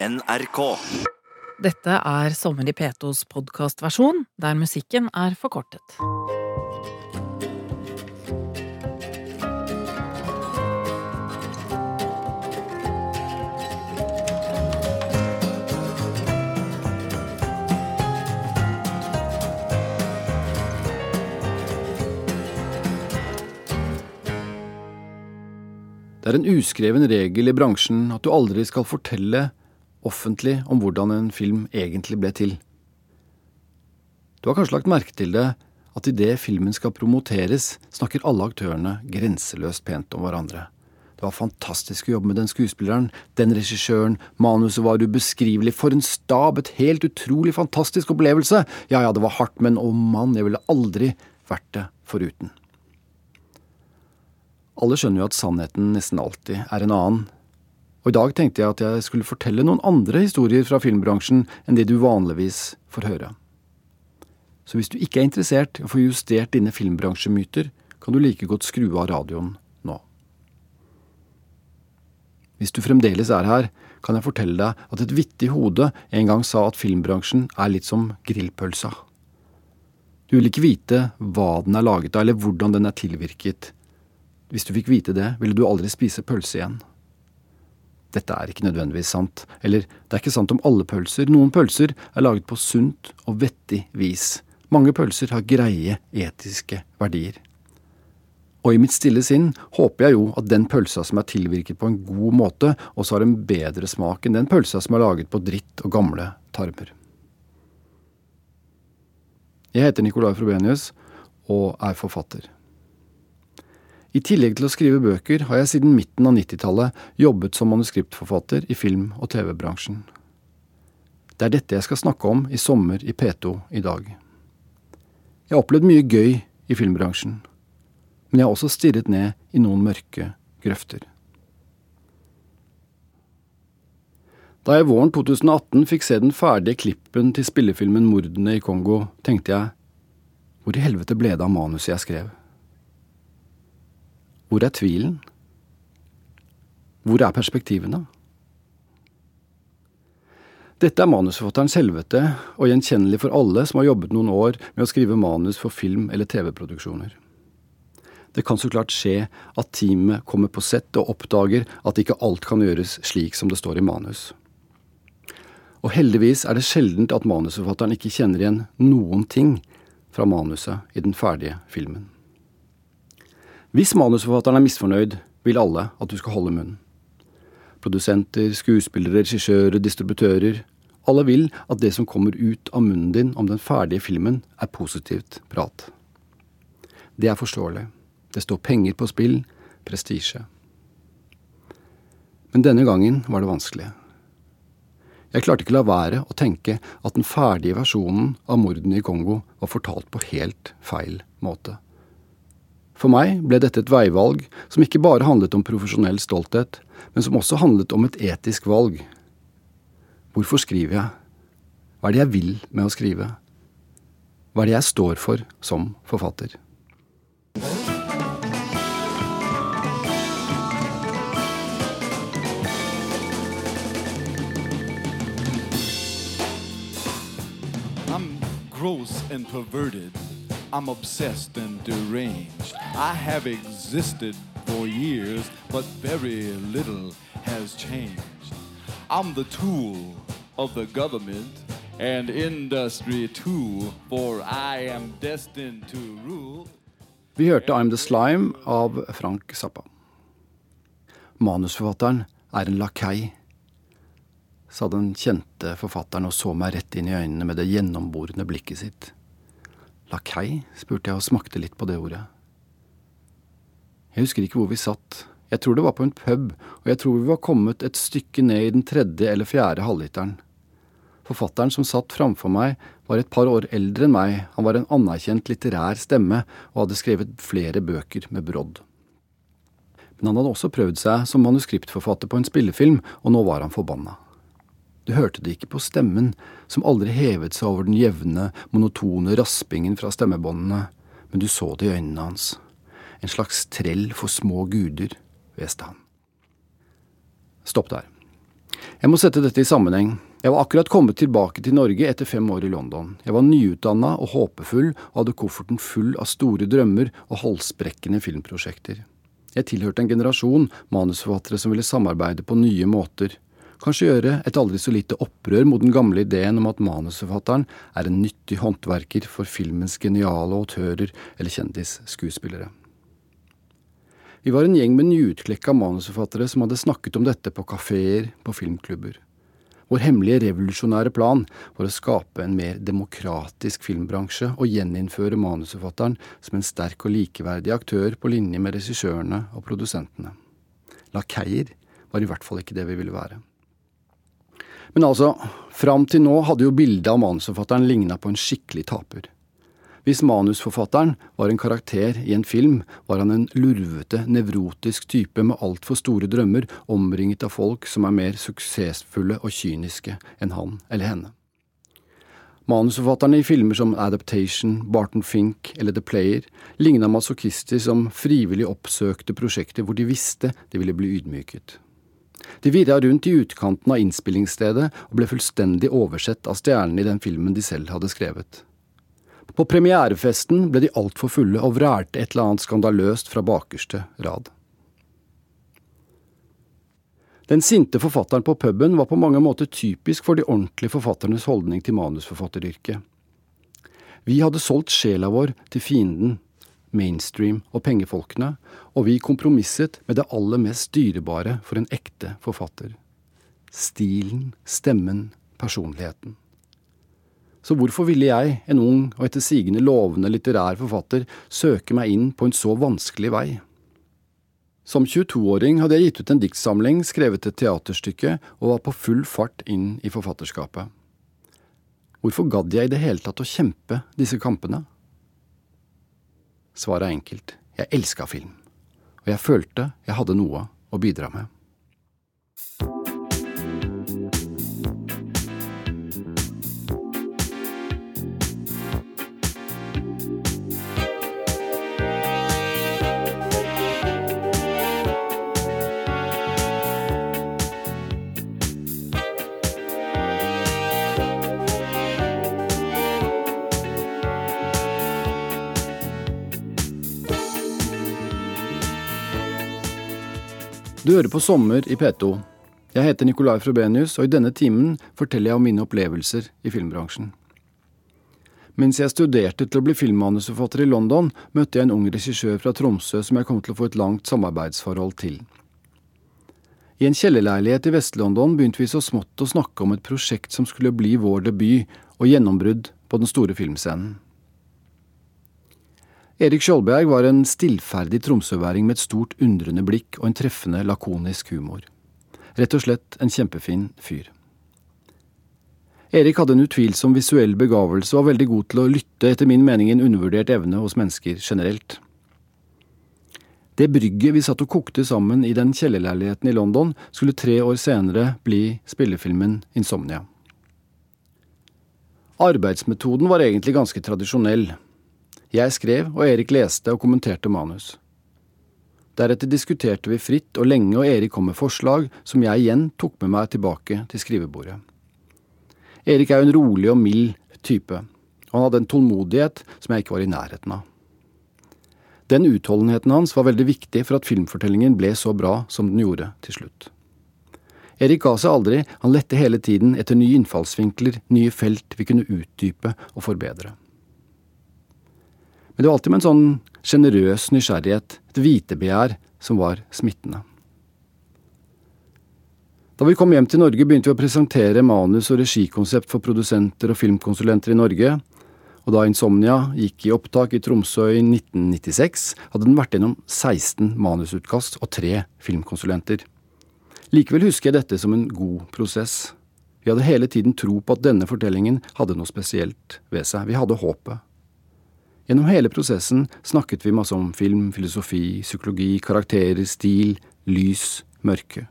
NRK. Dette er Sommer i P2s podkastversjon, der musikken er forkortet. Det er en uskreven regel i bransjen at du aldri skal fortelle offentlig om hvordan en film egentlig ble til. Du har kanskje lagt merke til det at idet filmen skal promoteres, snakker alle aktørene grenseløst pent om hverandre. Det var fantastisk å jobbe med den skuespilleren, den regissøren, manuset var ubeskrivelig, for en stab, et helt utrolig fantastisk opplevelse, ja ja, det var hardt, men å mann, jeg ville aldri vært det foruten. Alle skjønner jo at sannheten nesten alltid er en annen, og i dag tenkte jeg at jeg skulle fortelle noen andre historier fra filmbransjen enn de du vanligvis får høre. Så hvis du ikke er interessert i å få justert dine filmbransjemyter, kan du like godt skru av radioen nå. Hvis du fremdeles er her, kan jeg fortelle deg at et vittig hode en gang sa at filmbransjen er litt som grillpølsa. Du vil ikke vite hva den er laget av, eller hvordan den er tilvirket. Hvis du fikk vite det, ville du aldri spise pølse igjen. Dette er ikke nødvendigvis sant, eller det er ikke sant om alle pølser. Noen pølser er laget på sunt og vettig vis. Mange pølser har greie etiske verdier. Og i mitt stille sinn håper jeg jo at den pølsa som er tilvirket på en god måte, også har en bedre smak enn den pølsa som er laget på dritt og gamle tarmer. Jeg heter Nicolai Frobenius og er forfatter. I tillegg til å skrive bøker har jeg siden midten av 90-tallet jobbet som manuskriptforfatter i film- og TV-bransjen. Det er dette jeg skal snakke om i sommer i P2 i dag. Jeg har opplevd mye gøy i filmbransjen, men jeg har også stirret ned i noen mørke grøfter. Da jeg våren 2018 fikk se den ferdige klippen til spillefilmen Mordene i Kongo, tenkte jeg hvor i helvete ble det av manuset jeg skrev? Hvor er tvilen? Hvor er perspektivene? Dette er manusforfatterens helvete, og gjenkjennelig for alle som har jobbet noen år med å skrive manus for film- eller TV-produksjoner. Det kan så klart skje at teamet kommer på sett og oppdager at ikke alt kan gjøres slik som det står i manus. Og heldigvis er det sjeldent at manusforfatteren ikke kjenner igjen noen ting fra manuset i den ferdige filmen. Hvis manusforfatteren er misfornøyd, vil alle at du skal holde munnen. Produsenter, skuespillere, regissører, distributører. Alle vil at det som kommer ut av munnen din om den ferdige filmen, er positivt prat. Det er forståelig. Det står penger på spill, prestisje. Men denne gangen var det vanskelig. Jeg klarte ikke la være å tenke at den ferdige versjonen av mordene i Kongo var fortalt på helt feil måte. For meg ble dette et veivalg som ikke bare handlet om profesjonell stolthet, men som også handlet om et etisk valg. Hvorfor skriver jeg? Hva er det jeg vil med å skrive? Hva er det jeg står for som forfatter? I'm gross and perverted. I'm obsessed and deranged. I have existed for years, but very little has changed. I'm the tool of the government and industry too, for I am destined to rule. Vi hørte I'm The Slime av Frank Zappa. Manusforfatteren er en lakei, sa den kjente forfatteren og så meg rett inn i øynene med det gjennomborende blikket sitt. Lakei? spurte jeg og smakte litt på det ordet. Jeg husker ikke hvor vi satt. Jeg tror det var på en pub, og jeg tror vi var kommet et stykke ned i den tredje eller fjerde halvliteren. Forfatteren som satt framfor meg, var et par år eldre enn meg, han var en anerkjent litterær stemme og hadde skrevet flere bøker med brodd. Men han hadde også prøvd seg som manuskriptforfatter på en spillefilm, og nå var han forbanna. Du hørte det ikke på stemmen, som aldri hevet seg over den jevne, monotone raspingen fra stemmebåndene, men du så det i øynene hans. En slags trell for små guder, hveste han. Stopp der. Jeg må sette dette i sammenheng. Jeg var akkurat kommet tilbake til Norge etter fem år i London. Jeg var nyutdanna og håpefull og hadde kofferten full av store drømmer og halsbrekkende filmprosjekter. Jeg tilhørte en generasjon manusforfattere som ville samarbeide på nye måter. Kanskje gjøre et aldri så lite opprør mot den gamle ideen om at manusforfatteren er en nyttig håndverker for filmens geniale autører eller kjendisskuespillere. Vi var en gjeng med nyutklekka manusforfattere som hadde snakket om dette på kafeer, på filmklubber. Vår hemmelige revolusjonære plan var å skape en mer demokratisk filmbransje og gjeninnføre manusforfatteren som en sterk og likeverdig aktør på linje med regissørene og produsentene. Lakeier var i hvert fall ikke det vi ville være. Men altså, fram til nå hadde jo bildet av manusforfatteren ligna på en skikkelig taper. Hvis manusforfatteren var en karakter i en film, var han en lurvete, nevrotisk type med altfor store drømmer, omringet av folk som er mer suksessfulle og kyniske enn han eller henne. Manusforfatterne i filmer som Adaptation, Barton Fink eller The Player ligna masochister som frivillig oppsøkte prosjekter hvor de visste de ville bli ydmyket. De virra rundt i utkanten av innspillingsstedet og ble fullstendig oversett av stjernene i den filmen de selv hadde skrevet. På premierefesten ble de altfor fulle og vrælte et eller annet skandaløst fra bakerste rad. Den sinte forfatteren på puben var på mange måter typisk for de ordentlige forfatternes holdning til manusforfatteryrket. Vi hadde solgt sjela vår til fienden, mainstream og pengefolkene, og vi kompromisset med det aller mest dyrebare for en ekte forfatter. Stilen, stemmen, personligheten. Så hvorfor ville jeg, en ung og etter sigende lovende litterær forfatter, søke meg inn på en så vanskelig vei? Som 22-åring hadde jeg gitt ut en diktsamling, skrevet et teaterstykke og var på full fart inn i forfatterskapet. Hvorfor gadd jeg i det hele tatt å kjempe disse kampene? Svaret er enkelt. Jeg elska film, og jeg følte jeg hadde noe å bidra med. Du hører på Sommer i P2. Jeg heter Nicolai Frobenius, og i denne timen forteller jeg om mine opplevelser i filmbransjen. Mens jeg studerte til å bli filmmanusforfatter i London, møtte jeg en ung regissør fra Tromsø som jeg kom til å få et langt samarbeidsforhold til. I en kjellerleilighet i Vest-London begynte vi så smått å snakke om et prosjekt som skulle bli vår debut og gjennombrudd på den store filmscenen. Erik Skjoldberg var en stillferdig tromsøværing med et stort undrende blikk og en treffende lakonisk humor. Rett og slett en kjempefin fyr. Erik hadde en utvilsom visuell begavelse og var veldig god til å lytte, etter min mening en undervurdert evne hos mennesker generelt. Det brygget vi satt og kokte sammen i den kjellerleiligheten i London, skulle tre år senere bli spillefilmen Insomnia. Arbeidsmetoden var egentlig ganske tradisjonell. Jeg skrev, og Erik leste og kommenterte manus. Deretter diskuterte vi fritt og lenge, og Erik kom med forslag som jeg igjen tok med meg tilbake til skrivebordet. Erik er jo en rolig og mild type, og han hadde en tålmodighet som jeg ikke var i nærheten av. Den utholdenheten hans var veldig viktig for at filmfortellingen ble så bra som den gjorde til slutt. Erik ga seg aldri, han lette hele tiden etter nye innfallsvinkler, nye felt vi kunne utdype og forbedre. Men det var alltid med en sånn sjenerøs nysgjerrighet, et vitebegjær, som var smittende. Da vi kom hjem til Norge, begynte vi å presentere manus- og regikonsept for produsenter og filmkonsulenter i Norge, og da Insomnia gikk i opptak i Tromsø i 1996, hadde den vært gjennom 16 manusutkast og tre filmkonsulenter. Likevel husker jeg dette som en god prosess. Vi hadde hele tiden tro på at denne fortellingen hadde noe spesielt ved seg. Vi hadde håpet. Gjennom hele prosessen snakket vi masse om film, filosofi, psykologi, karakterer, stil, lys, mørke.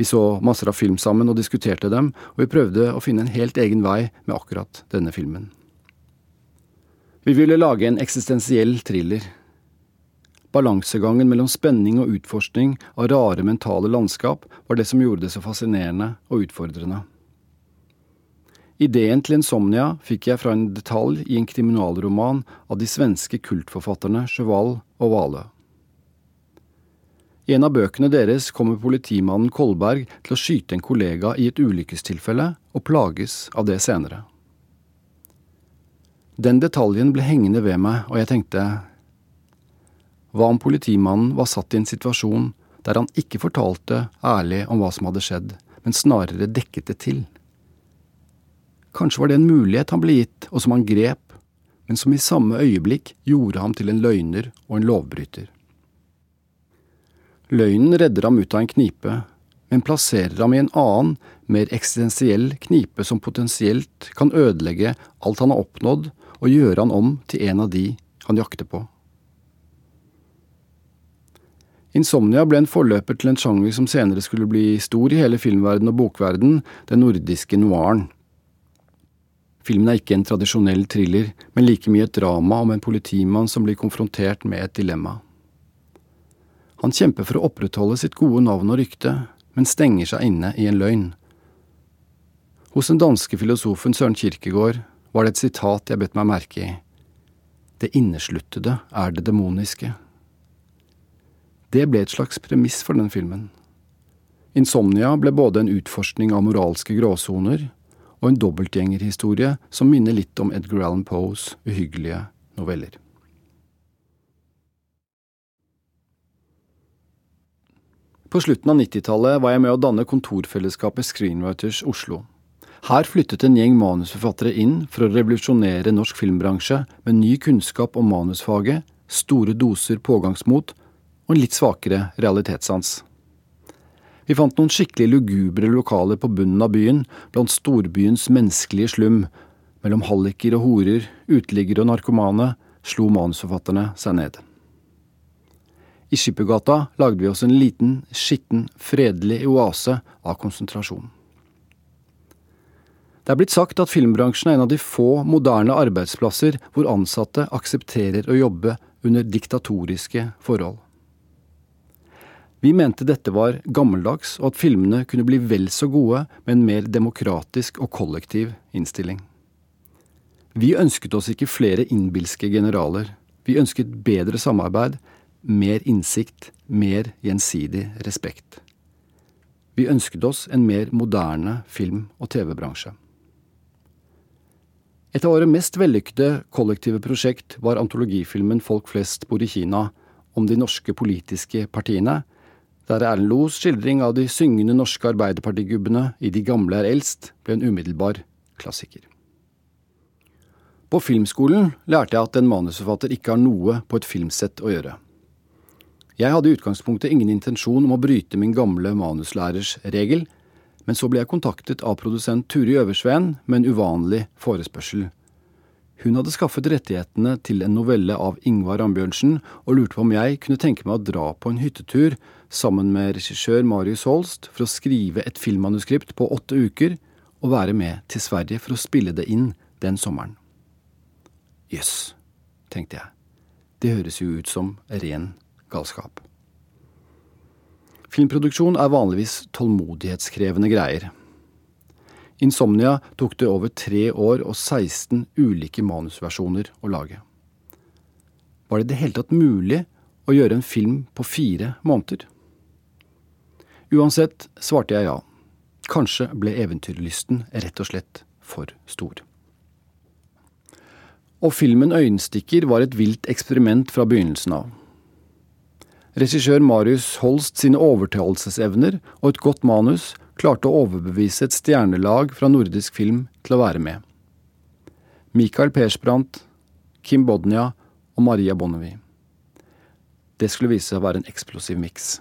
Vi så masser av film sammen og diskuterte dem, og vi prøvde å finne en helt egen vei med akkurat denne filmen. Vi ville lage en eksistensiell thriller. balansegangen mellom spenning og utforskning av rare mentale landskap, var det som gjorde det så fascinerende og utfordrende. Ideen til Insomnia fikk jeg fra en detalj i en kriminalroman av de svenske kultforfatterne Cheval og Vale. I en av bøkene deres kommer politimannen Kolberg til å skyte en kollega i et ulykkestilfelle, og plages av det senere. Den detaljen ble hengende ved meg, og jeg tenkte hva om politimannen var satt i en situasjon der han ikke fortalte ærlig om hva som hadde skjedd, men snarere dekket det til? Kanskje var det en mulighet han ble gitt, og som han grep, men som i samme øyeblikk gjorde ham til en løgner og en lovbryter. Løgnen redder ham ut av en knipe, men plasserer ham i en annen, mer eksistensiell knipe som potensielt kan ødelegge alt han har oppnådd, og gjøre han om til en av de han jakter på. Insomnia ble en forløper til en sjanger som senere skulle bli stor i hele filmverden og bokverden, den nordiske noiren. Filmen er ikke en tradisjonell thriller, men like mye et drama om en politimann som blir konfrontert med et dilemma. Han kjemper for å opprettholde sitt gode navn og rykte, men stenger seg inne i en løgn. Hos den danske filosofen Søren Kirkegaard var det et sitat jeg bet meg merke i. Det innesluttede er det demoniske. Det ble et slags premiss for den filmen. Insomnia ble både en utforskning av moralske gråsoner og en dobbeltgjengerhistorie som minner litt om Edgar Allan Poes uhyggelige noveller. På slutten av 90-tallet var jeg med å danne kontorfellesskapet Screenwriters Oslo. Her flyttet en gjeng manusforfattere inn for å revolusjonere norsk filmbransje med ny kunnskap om manusfaget, store doser pågangsmot og en litt svakere realitetssans. Vi fant noen skikkelig lugubre lokaler på bunnen av byen, blant storbyens menneskelige slum. Mellom halliker og horer, uteliggere og narkomane slo manusforfatterne seg ned. I Skippergata lagde vi oss en liten, skitten, fredelig oase av konsentrasjon. Det er blitt sagt at filmbransjen er en av de få moderne arbeidsplasser hvor ansatte aksepterer å jobbe under diktatoriske forhold. Vi mente dette var gammeldags, og at filmene kunne bli vel så gode med en mer demokratisk og kollektiv innstilling. Vi ønsket oss ikke flere innbilske generaler. Vi ønsket bedre samarbeid, mer innsikt, mer gjensidig respekt. Vi ønsket oss en mer moderne film- og TV-bransje. Et av våre mest vellykkede kollektive prosjekt var antologifilmen Folk flest bor i Kina, om de norske politiske partiene, der Erlend Los skildring av de syngende norske arbeiderpartigubbene i De gamle er eldst ble en umiddelbar klassiker. På filmskolen lærte jeg at en manusforfatter ikke har noe på et filmsett å gjøre. Jeg hadde i utgangspunktet ingen intensjon om å bryte min gamle manuslærers regel, men så ble jeg kontaktet av produsent Turi Øversveen med en uvanlig forespørsel. Hun hadde skaffet rettighetene til en novelle av Ingvar Ambjørnsen, og lurte på om jeg kunne tenke meg å dra på en hyttetur sammen med regissør Marius Holst for å skrive et filmmanuskript på åtte uker og være med til Sverige for å spille det inn den sommeren. Jøss, yes, tenkte jeg, det høres jo ut som ren galskap. Filmproduksjon er vanligvis tålmodighetskrevende greier. Insomnia tok det over tre år og 16 ulike manusversjoner å lage. Var det i det hele tatt mulig å gjøre en film på fire måneder? Uansett svarte jeg ja. Kanskje ble eventyrlysten rett og slett for stor. Og filmen Øyenstikker var et vilt eksperiment fra begynnelsen av. Regissør Marius Holst sine overtalelsesevner og et godt manus klarte å overbevise et stjernelag fra nordisk film til å være med. Michael Persbrandt, Kim Bodnia og Maria Bonnevie. Det skulle vise seg å være en eksplosiv miks.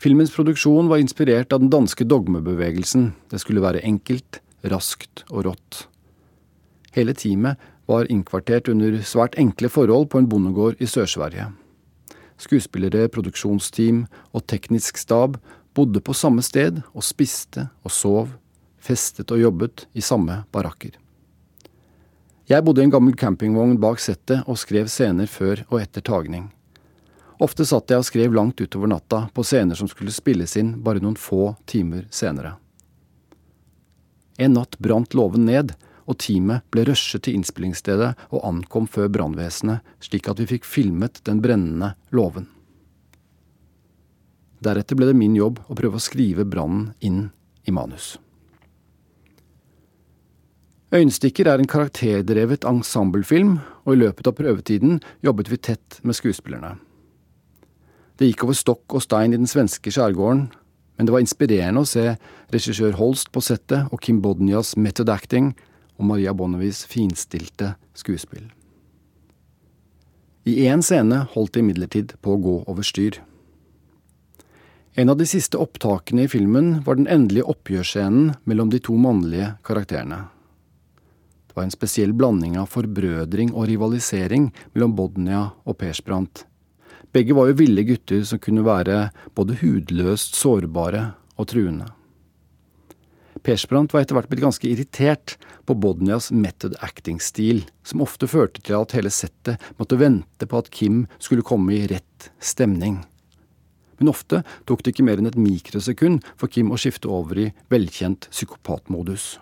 Filmens produksjon var inspirert av den danske dogmebevegelsen. Det skulle være enkelt, raskt og rått. Hele teamet var innkvartert under svært enkle forhold på en bondegård i Sør-Sverige. Skuespillere, produksjonsteam og teknisk stab bodde på samme sted og spiste og sov, festet og jobbet i samme barakker. Jeg bodde i en gammel campingvogn bak settet og skrev scener før og etter tagning. Ofte satt jeg og skrev langt utover natta på scener som skulle spilles inn bare noen få timer senere. En natt brant låven ned, og teamet ble rushet til innspillingsstedet og ankom før brannvesenet, slik at vi fikk filmet den brennende låven. Deretter ble det min jobb å prøve å skrive brannen inn i manus. Øyenstikker er en karakterdrevet ensemblefilm, og i løpet av prøvetiden jobbet vi tett med skuespillerne. Det gikk over stokk og stein i den svenske skjærgården, men det var inspirerende å se regissør Holst på settet og Kim Bodnias method acting og Maria Bonnevies finstilte skuespill. I én scene holdt det imidlertid på å gå over styr. En av de siste opptakene i filmen var den endelige oppgjørsscenen mellom de to mannlige karakterene. Det var en spesiell blanding av forbrødring og rivalisering mellom Bodnia og Persbrandt. Begge var jo ville gutter som kunne være både hudløst sårbare og truende. Persbrandt var etter hvert blitt ganske irritert på Bodnias method acting-stil, som ofte førte til at hele settet måtte vente på at Kim skulle komme i rett stemning. Men ofte tok det ikke mer enn et mikrosekund for Kim å skifte over i velkjent psykopatmodus.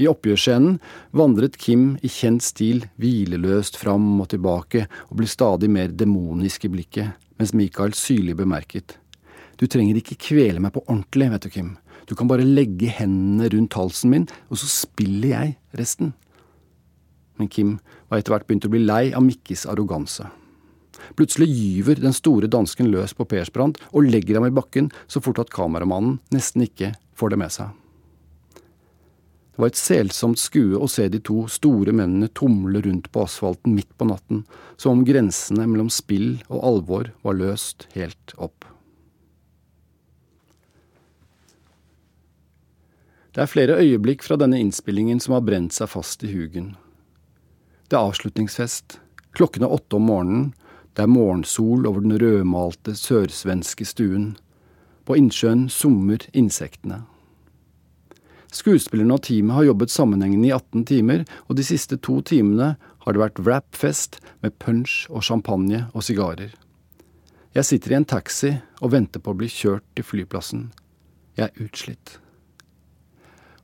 I oppgjørsscenen vandret Kim i kjent stil hvileløst fram og tilbake og ble stadig mer demonisk i blikket, mens Michael syrlig bemerket. Du trenger ikke kvele meg på ordentlig, vet du, Kim. Du kan bare legge hendene rundt halsen min, og så spiller jeg resten. Men Kim var etter hvert begynt å bli lei av Mikkes arroganse. Plutselig gyver den store dansken løs på Persbrandt og legger ham i bakken så fort at kameramannen nesten ikke får det med seg. Det var et selsomt skue å se de to store mennene tumle rundt på asfalten midt på natten, som om grensene mellom spill og alvor var løst helt opp. Det er flere øyeblikk fra denne innspillingen som har brent seg fast i hugen. Det er avslutningsfest. Klokken er åtte om morgenen. Det er morgensol over den rødmalte sørsvenske stuen. På innsjøen summer insektene. Skuespillerne og teamet har jobbet sammenhengende i 18 timer, og de siste to timene har det vært wrap-fest med punch og champagne og sigarer. Jeg sitter i en taxi og venter på å bli kjørt til flyplassen. Jeg er utslitt.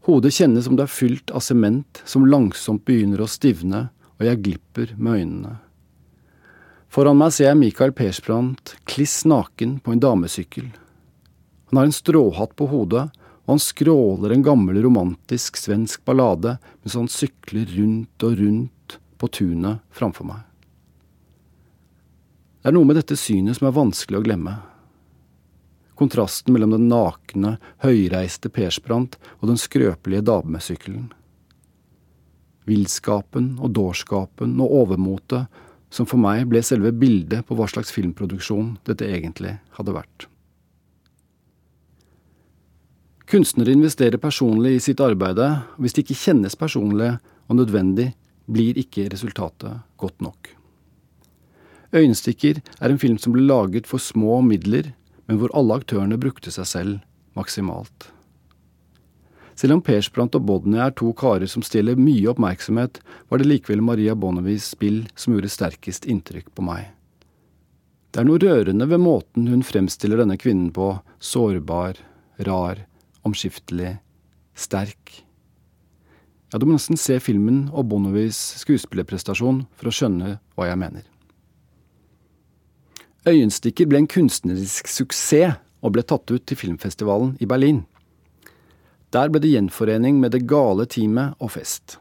Hodet kjennes som det er fylt av sement som langsomt begynner å stivne, og jeg glipper med øynene. Foran meg ser jeg Michael Persbrandt kliss naken på en damesykkel. Han har en stråhatt på hodet og han skråler en gammel romantisk svensk ballade mens han sykler rundt og rundt på tunet framfor meg. Det er noe med dette synet som er vanskelig å glemme. Kontrasten mellom den nakne, høyreiste Persbrandt og den skrøpelige damesykkelen. Villskapen og dårskapen og overmotet som for meg ble selve bildet på hva slags filmproduksjon dette egentlig hadde vært. Kunstnere investerer personlig i sitt arbeide, hvis det ikke kjennes personlig og nødvendig, blir ikke resultatet godt nok. Øyenstikker er en film som ble laget for små midler, men hvor alle aktørene brukte seg selv maksimalt. Selv om Persbrandt og Bodny er to karer som stjeler mye oppmerksomhet, var det likevel Maria Bonnevies spill som gjorde sterkest inntrykk på meg. Det er noe rørende ved måten hun fremstiller denne kvinnen på, sårbar, rar, omskiftelig, sterk. Ja, du må nesten se filmen og Bonovis skuespillerprestasjon for å skjønne hva jeg mener. Øyenstikker ble en kunstnerisk suksess og ble tatt ut til filmfestivalen i Berlin. Der ble det gjenforening med det gale teamet og fest.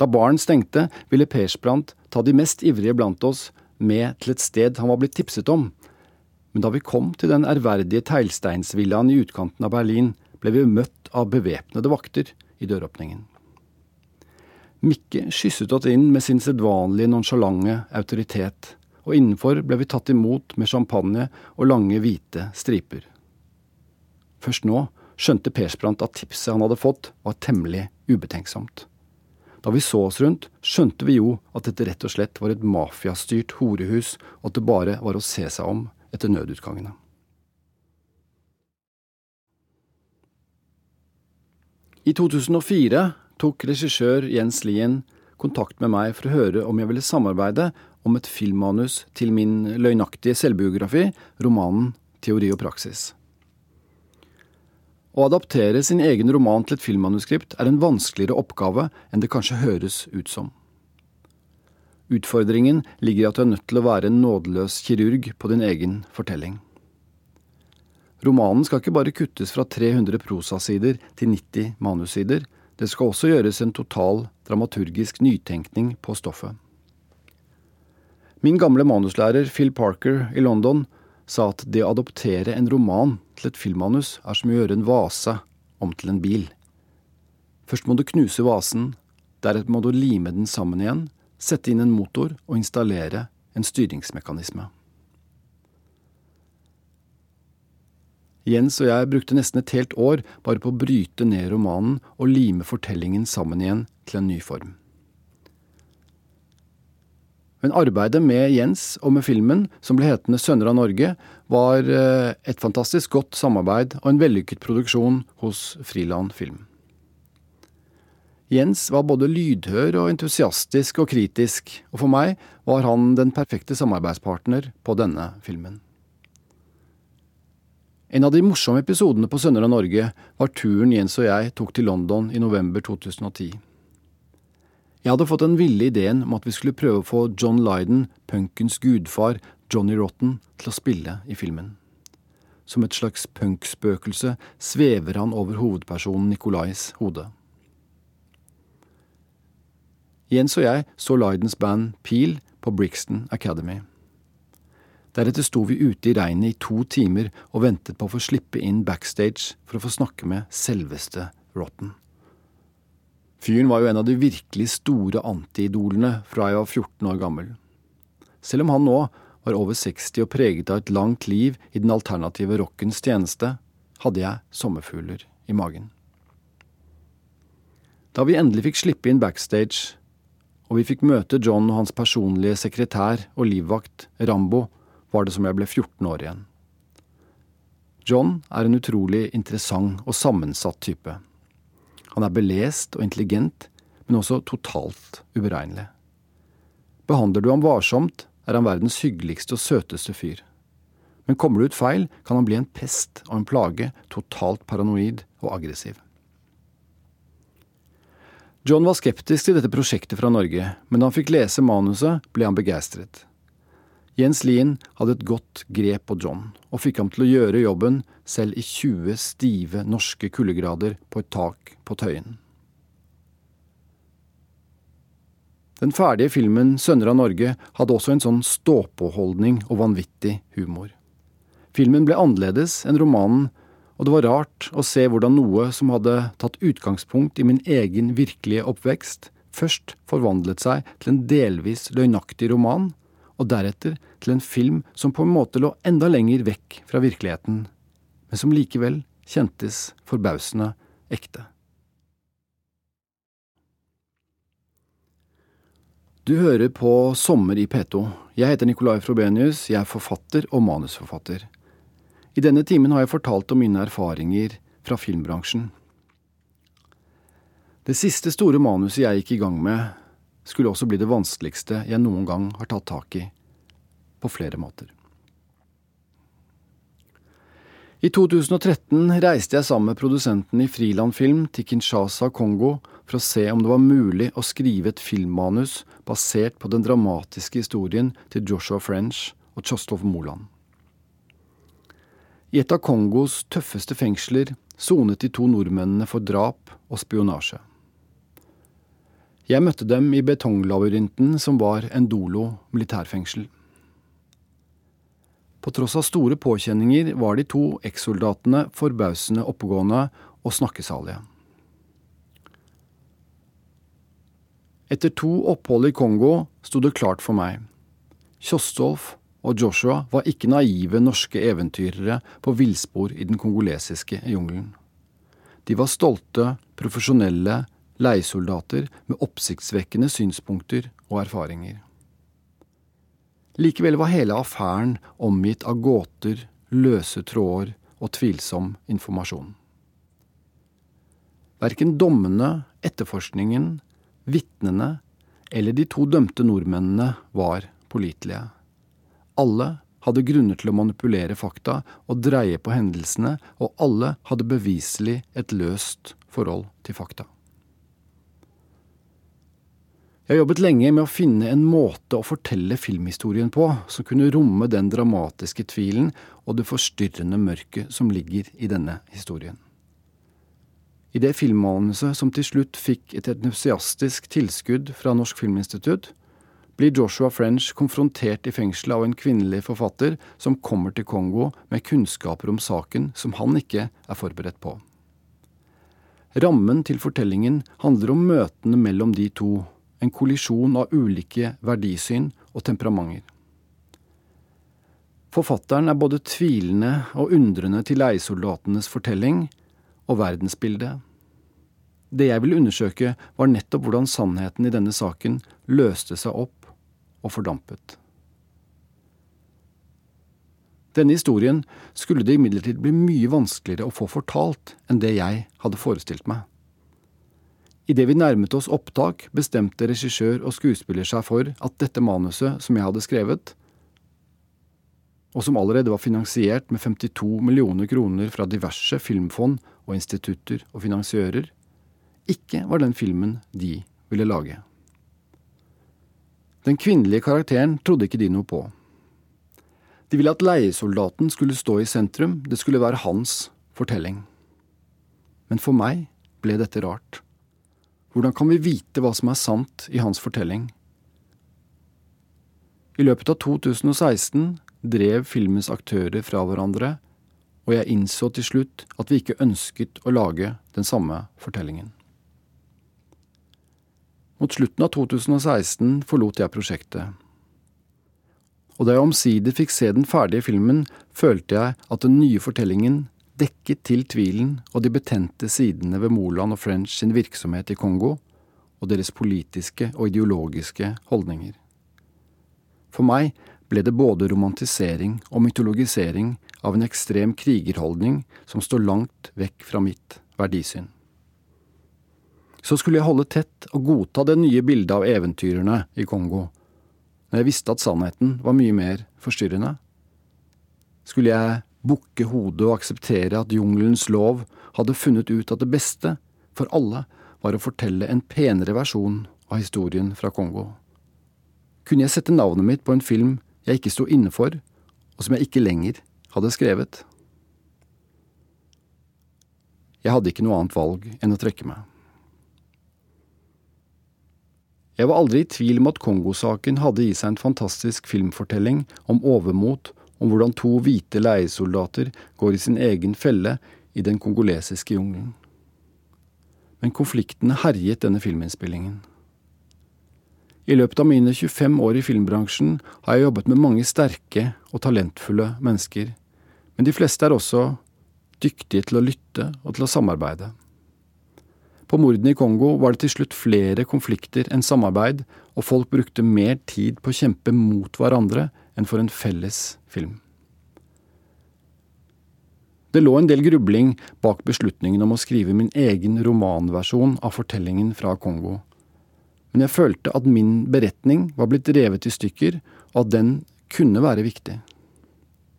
Da baren stengte, ville Persbrandt ta de mest ivrige blant oss med til et sted han var blitt tipset om. Men da vi kom til den ærverdige teglsteinsvillaen i utkanten av Berlin, ble vi møtt av bevæpnede vakter i døråpningen. Mikke skysset oss inn med sin sedvanlige nonsjalante autoritet, og innenfor ble vi tatt imot med champagne og lange, hvite striper. Først nå skjønte Persbrandt at tipset han hadde fått, var temmelig ubetenksomt. Da vi så oss rundt, skjønte vi jo at dette rett og slett var et mafiastyrt horehus, og at det bare var å se seg om etter nødutgangene. I 2004 tok regissør Jens Lien kontakt med meg for å høre om jeg ville samarbeide om et filmmanus til min løgnaktige selvbiografi, romanen Teori og praksis. Å adaptere sin egen roman til et filmmanuskript er en vanskeligere oppgave enn det kanskje høres ut som. Utfordringen ligger i at du er nødt til å være en nådeløs kirurg på din egen fortelling. Romanen skal ikke bare kuttes fra 300 prosasider til 90 manussider, det skal også gjøres en total dramaturgisk nytenkning på stoffet. Min gamle manuslærer Phil Parker i London sa at det å adoptere en roman til et filmmanus er som å gjøre en vase om til en bil. Først må du knuse vasen, deretter må du lime den sammen igjen, sette inn en motor og installere en styringsmekanisme. Jens og jeg brukte nesten et helt år bare på å bryte ned romanen og lime fortellingen sammen igjen til en ny form. Men arbeidet med Jens og med filmen, som ble hetende Sønner av Norge, var eh, et fantastisk godt samarbeid og en vellykket produksjon hos Friland Film. Jens var både lydhør og entusiastisk og kritisk, og for meg var han den perfekte samarbeidspartner på denne filmen. En av de morsomme episodene på Sønner av Norge var turen Jens og jeg tok til London i november 2010. Jeg hadde fått den ville ideen om at vi skulle prøve å få John Lydon, punkens gudfar, Johnny Rotten, til å spille i filmen. Som et slags punkspøkelse svever han over hovedpersonen Nicolais hode. Jens og jeg så Lydons band Peel på Brixton Academy. Deretter sto vi ute i regnet i to timer og ventet på å få slippe inn backstage for å få snakke med selveste Rotten. Fyren var jo en av de virkelig store antiidolene fra jeg var 14 år gammel. Selv om han nå var over 60 og preget av et langt liv i den alternative rockens tjeneste, hadde jeg sommerfugler i magen. Da vi endelig fikk slippe inn backstage, og vi fikk møte John og hans personlige sekretær og livvakt, Rambo, var det som jeg ble 14 år igjen. John er en utrolig interessant og sammensatt type. Han er belest og intelligent, men også totalt uberegnelig. Behandler du ham varsomt, er han verdens hyggeligste og søteste fyr. Men kommer du ut feil, kan han bli en pest og en plage, totalt paranoid og aggressiv. John var skeptisk til dette prosjektet fra Norge, men da han fikk lese manuset, ble han begeistret. Jens Lien hadde et godt grep på John, og fikk ham til å gjøre jobben selv i 20 stive norske kuldegrader på et tak på Tøyen. Den ferdige filmen Sønner av Norge hadde også en sånn stå-på-holdning og vanvittig humor. Filmen ble annerledes enn romanen, og det var rart å se hvordan noe som hadde tatt utgangspunkt i min egen virkelige oppvekst, først forvandlet seg til en delvis løgnaktig roman, og deretter til en film som på en måte lå enda lenger vekk fra virkeligheten, men som likevel kjentes forbausende ekte. Du hører på Sommer i P2. Jeg heter Nicolai Frobenius, jeg er forfatter og manusforfatter. I denne timen har jeg fortalt om mine erfaringer fra filmbransjen. Det siste store manuset jeg gikk i gang med, skulle også bli det vanskeligste jeg noen gang har tatt tak i, på flere måter. I 2013 reiste jeg sammen med produsenten i Friland Film til Kinshasa, Kongo, for å se om det var mulig å skrive et filmmanus basert på den dramatiske historien til Joshua French og Tjostov Moland. I et av Kongos tøffeste fengsler sonet de to nordmennene for drap og spionasje. Jeg møtte dem i betonglabyrinten som var Endolo militærfengsel. På tross av store påkjenninger var de to ekssoldatene forbausende oppegående og snakkesalige. Etter to opphold i Kongo sto det klart for meg. Kjostolf og Joshua var ikke naive norske eventyrere på villspor i den kongolesiske jungelen. De var stolte, profesjonelle leiesoldater med oppsiktsvekkende synspunkter og erfaringer. Likevel var hele affæren omgitt av gåter, løse tråder og tvilsom informasjon. Verken dommene, etterforskningen, vitnene eller de to dømte nordmennene var pålitelige. Alle hadde grunner til å manipulere fakta og dreie på hendelsene, og alle hadde beviselig et løst forhold til fakta. Jeg har jobbet lenge med å finne en måte å fortelle filmhistorien på som kunne romme den dramatiske tvilen og det forstyrrende mørket som ligger i denne historien. I det filmmanuset som til slutt fikk et entusiastisk tilskudd fra Norsk Filminstitutt, blir Joshua French konfrontert i fengselet av en kvinnelig forfatter som kommer til Kongo med kunnskaper om saken som han ikke er forberedt på. Rammen til fortellingen handler om møtene mellom de to, en kollisjon av ulike verdisyn og temperamenter. Forfatteren er både tvilende og undrende til leiesoldatenes fortelling og verdensbildet. Det jeg ville undersøke, var nettopp hvordan sannheten i denne saken løste seg opp og fordampet. Denne historien skulle det imidlertid bli mye vanskeligere å få fortalt enn det jeg hadde forestilt meg. Idet vi nærmet oss opptak, bestemte regissør og skuespiller seg for at dette manuset som jeg hadde skrevet, og som allerede var finansiert med 52 millioner kroner fra diverse filmfond og institutter og finansiører, ikke var den filmen de ville lage. Den kvinnelige karakteren trodde ikke de noe på. De ville at leiesoldaten skulle stå i sentrum, det skulle være hans fortelling. Men for meg ble dette rart. Hvordan kan vi vite hva som er sant i hans fortelling? I løpet av 2016 drev filmens aktører fra hverandre, og jeg innså til slutt at vi ikke ønsket å lage den samme fortellingen. Mot slutten av 2016 forlot jeg prosjektet. Og da jeg omsider fikk se den ferdige filmen, følte jeg at den nye fortellingen dekket til tvilen og de betente sidene ved Moland og French sin virksomhet i Kongo, og deres politiske og ideologiske holdninger. For meg ble det både romantisering og mytologisering av en ekstrem krigerholdning som står langt vekk fra mitt verdisyn så skulle jeg holde tett og godta det nye bildet av eventyrerne i Kongo, når jeg visste at sannheten var mye mer forstyrrende? Skulle jeg bukke hodet og akseptere at jungelens lov hadde funnet ut at det beste for alle var å fortelle en penere versjon av historien fra Kongo? Kunne jeg sette navnet mitt på en film jeg ikke sto inne for, og som jeg ikke lenger hadde skrevet? Jeg hadde ikke noe annet valg enn å trekke meg. Jeg var aldri i tvil om at Kongosaken hadde i seg en fantastisk filmfortelling om overmot, om hvordan to hvite leiesoldater går i sin egen felle i den kongolesiske jungelen. Men konfliktene herjet denne filminnspillingen. I løpet av mine 25 år i filmbransjen har jeg jobbet med mange sterke og talentfulle mennesker, men de fleste er også dyktige til å lytte og til å samarbeide. På mordene i Kongo var det til slutt flere konflikter enn samarbeid, og folk brukte mer tid på å kjempe mot hverandre enn for en felles film. Det lå en del grubling bak beslutningen om å skrive min egen romanversjon av fortellingen fra Kongo. Men jeg følte at min beretning var blitt revet i stykker, og at den kunne være viktig.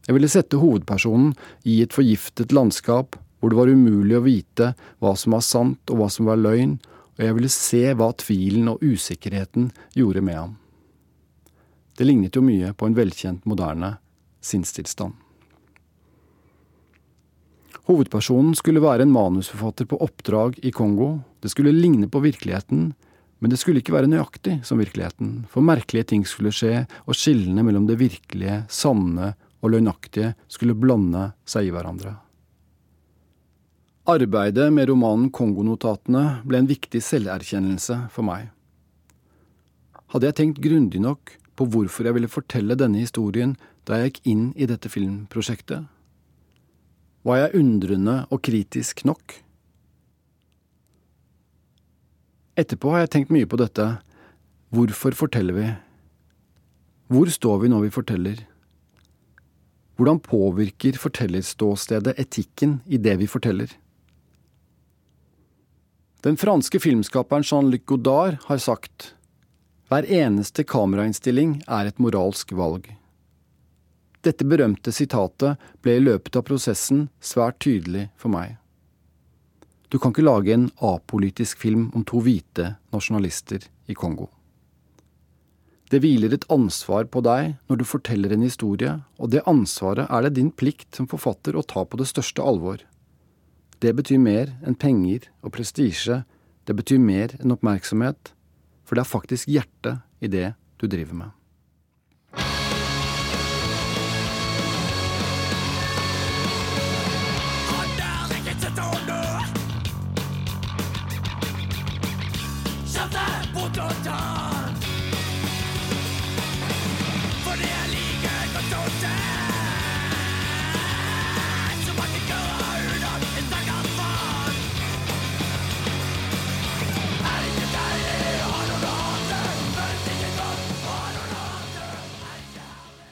Jeg ville sette hovedpersonen i et forgiftet landskap hvor det var umulig å vite hva som var sant og hva som var løgn, og jeg ville se hva tvilen og usikkerheten gjorde med ham. Det lignet jo mye på en velkjent, moderne sinnstilstand. Hovedpersonen skulle være en manusforfatter på oppdrag i Kongo. Det skulle ligne på virkeligheten, men det skulle ikke være nøyaktig som virkeligheten, for merkelige ting skulle skje, og skillene mellom det virkelige, sanne og løgnaktige skulle blande seg i hverandre. Arbeidet med romanen Kongonotatene ble en viktig selverkjennelse for meg. Hadde jeg tenkt grundig nok på hvorfor jeg ville fortelle denne historien da jeg gikk inn i dette filmprosjektet? Var jeg undrende og kritisk nok? Etterpå har jeg tenkt mye på dette. Hvorfor forteller vi? Hvor står vi når vi forteller? Hvordan påvirker fortellerståstedet etikken i det vi forteller? Den franske filmskaperen Jean-Luc Godard har sagt hver eneste kamerainnstilling er et moralsk valg. Dette berømte sitatet ble i løpet av prosessen svært tydelig for meg. Du kan ikke lage en apolitisk film om to hvite nasjonalister i Kongo. Det hviler et ansvar på deg når du forteller en historie, og det ansvaret er det din plikt som forfatter å ta på det største alvor. Det betyr mer enn penger og prestisje, det betyr mer enn oppmerksomhet, for det er faktisk hjertet i det du driver med.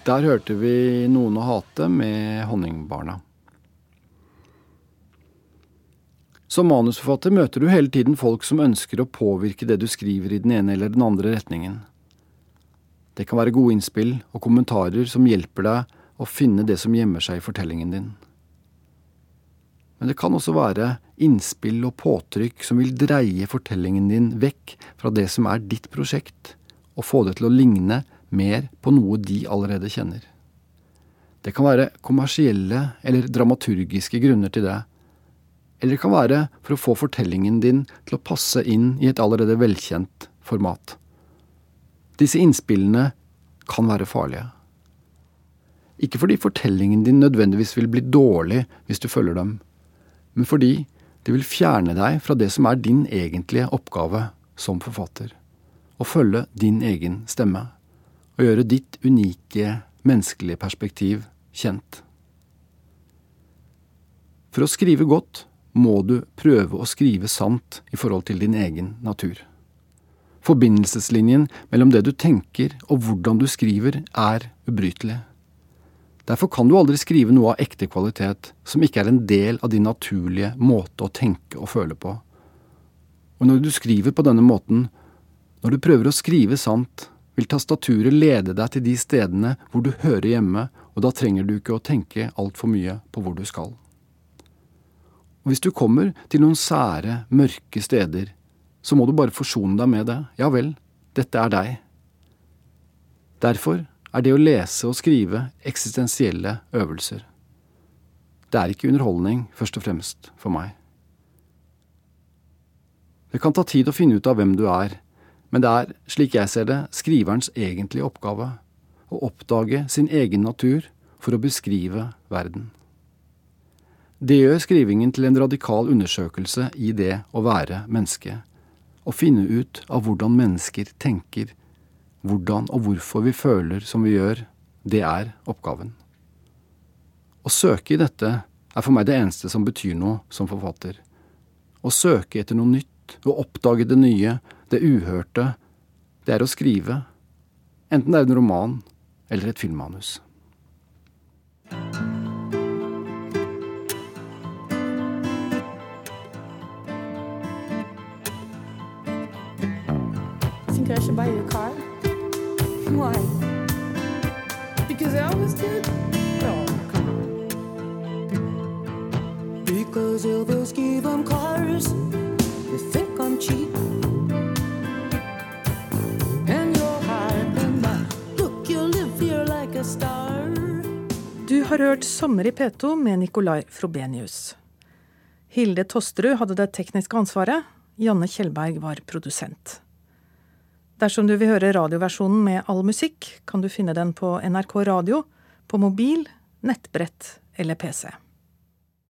Der hørte vi Noen å hate med Honningbarna. Som manusforfatter møter du hele tiden folk som ønsker å påvirke det du skriver i den ene eller den andre retningen. Det kan være gode innspill og kommentarer som hjelper deg å finne det som gjemmer seg i fortellingen din. Men det kan også være innspill og påtrykk som vil dreie fortellingen din vekk fra det som er ditt prosjekt, og få det til å ligne mer på noe de allerede kjenner. Det kan være kommersielle eller dramaturgiske grunner til det, eller det kan være for å få fortellingen din til å passe inn i et allerede velkjent format. Disse innspillene kan være farlige. Ikke fordi fortellingen din nødvendigvis vil bli dårlig hvis du følger dem, men fordi det vil fjerne deg fra det som er din egentlige oppgave som forfatter. Å følge din egen stemme og gjøre ditt unike menneskelige perspektiv kjent. For å skrive godt må du prøve å skrive sant i forhold til din egen natur. Forbindelseslinjen mellom det du tenker og hvordan du skriver, er ubrytelig. Derfor kan du aldri skrive noe av ekte kvalitet som ikke er en del av din naturlige måte å tenke og føle på. Og når du skriver på denne måten, når du prøver å skrive sant, vil tastaturet lede deg til de stedene hvor du hører hjemme, og da trenger du ikke å tenke altfor mye på hvor du skal. Og hvis du kommer til noen sære, mørke steder, så må du bare forsone deg med det. Ja vel, dette er deg. Derfor er det å lese og skrive eksistensielle øvelser. Det er ikke underholdning, først og fremst, for meg. Det kan ta tid å finne ut av hvem du er, men det er, slik jeg ser det, skriverens egentlige oppgave å oppdage sin egen natur for å beskrive verden. Det gjør skrivingen til en radikal undersøkelse i det å være menneske, å finne ut av hvordan mennesker tenker, hvordan og hvorfor vi føler som vi gjør, det er oppgaven. Å søke i dette er for meg det eneste som betyr noe som forfatter. Å søke etter noe nytt, å oppdage det nye, det uhørte, det er å skrive, enten det er en roman eller et filmmanus. think I should buy you a car? Why? Because Elvis did? Oh, come on. Because Elvis gave them cars. You think I'm cheap? Du har hørt Sommer i P2 med Nicolai Frobenius. Hilde Tosterud hadde det tekniske ansvaret. Janne Kjellberg var produsent. Dersom du vil høre radioversjonen med all musikk, kan du finne den på NRK Radio, på mobil, nettbrett eller PC.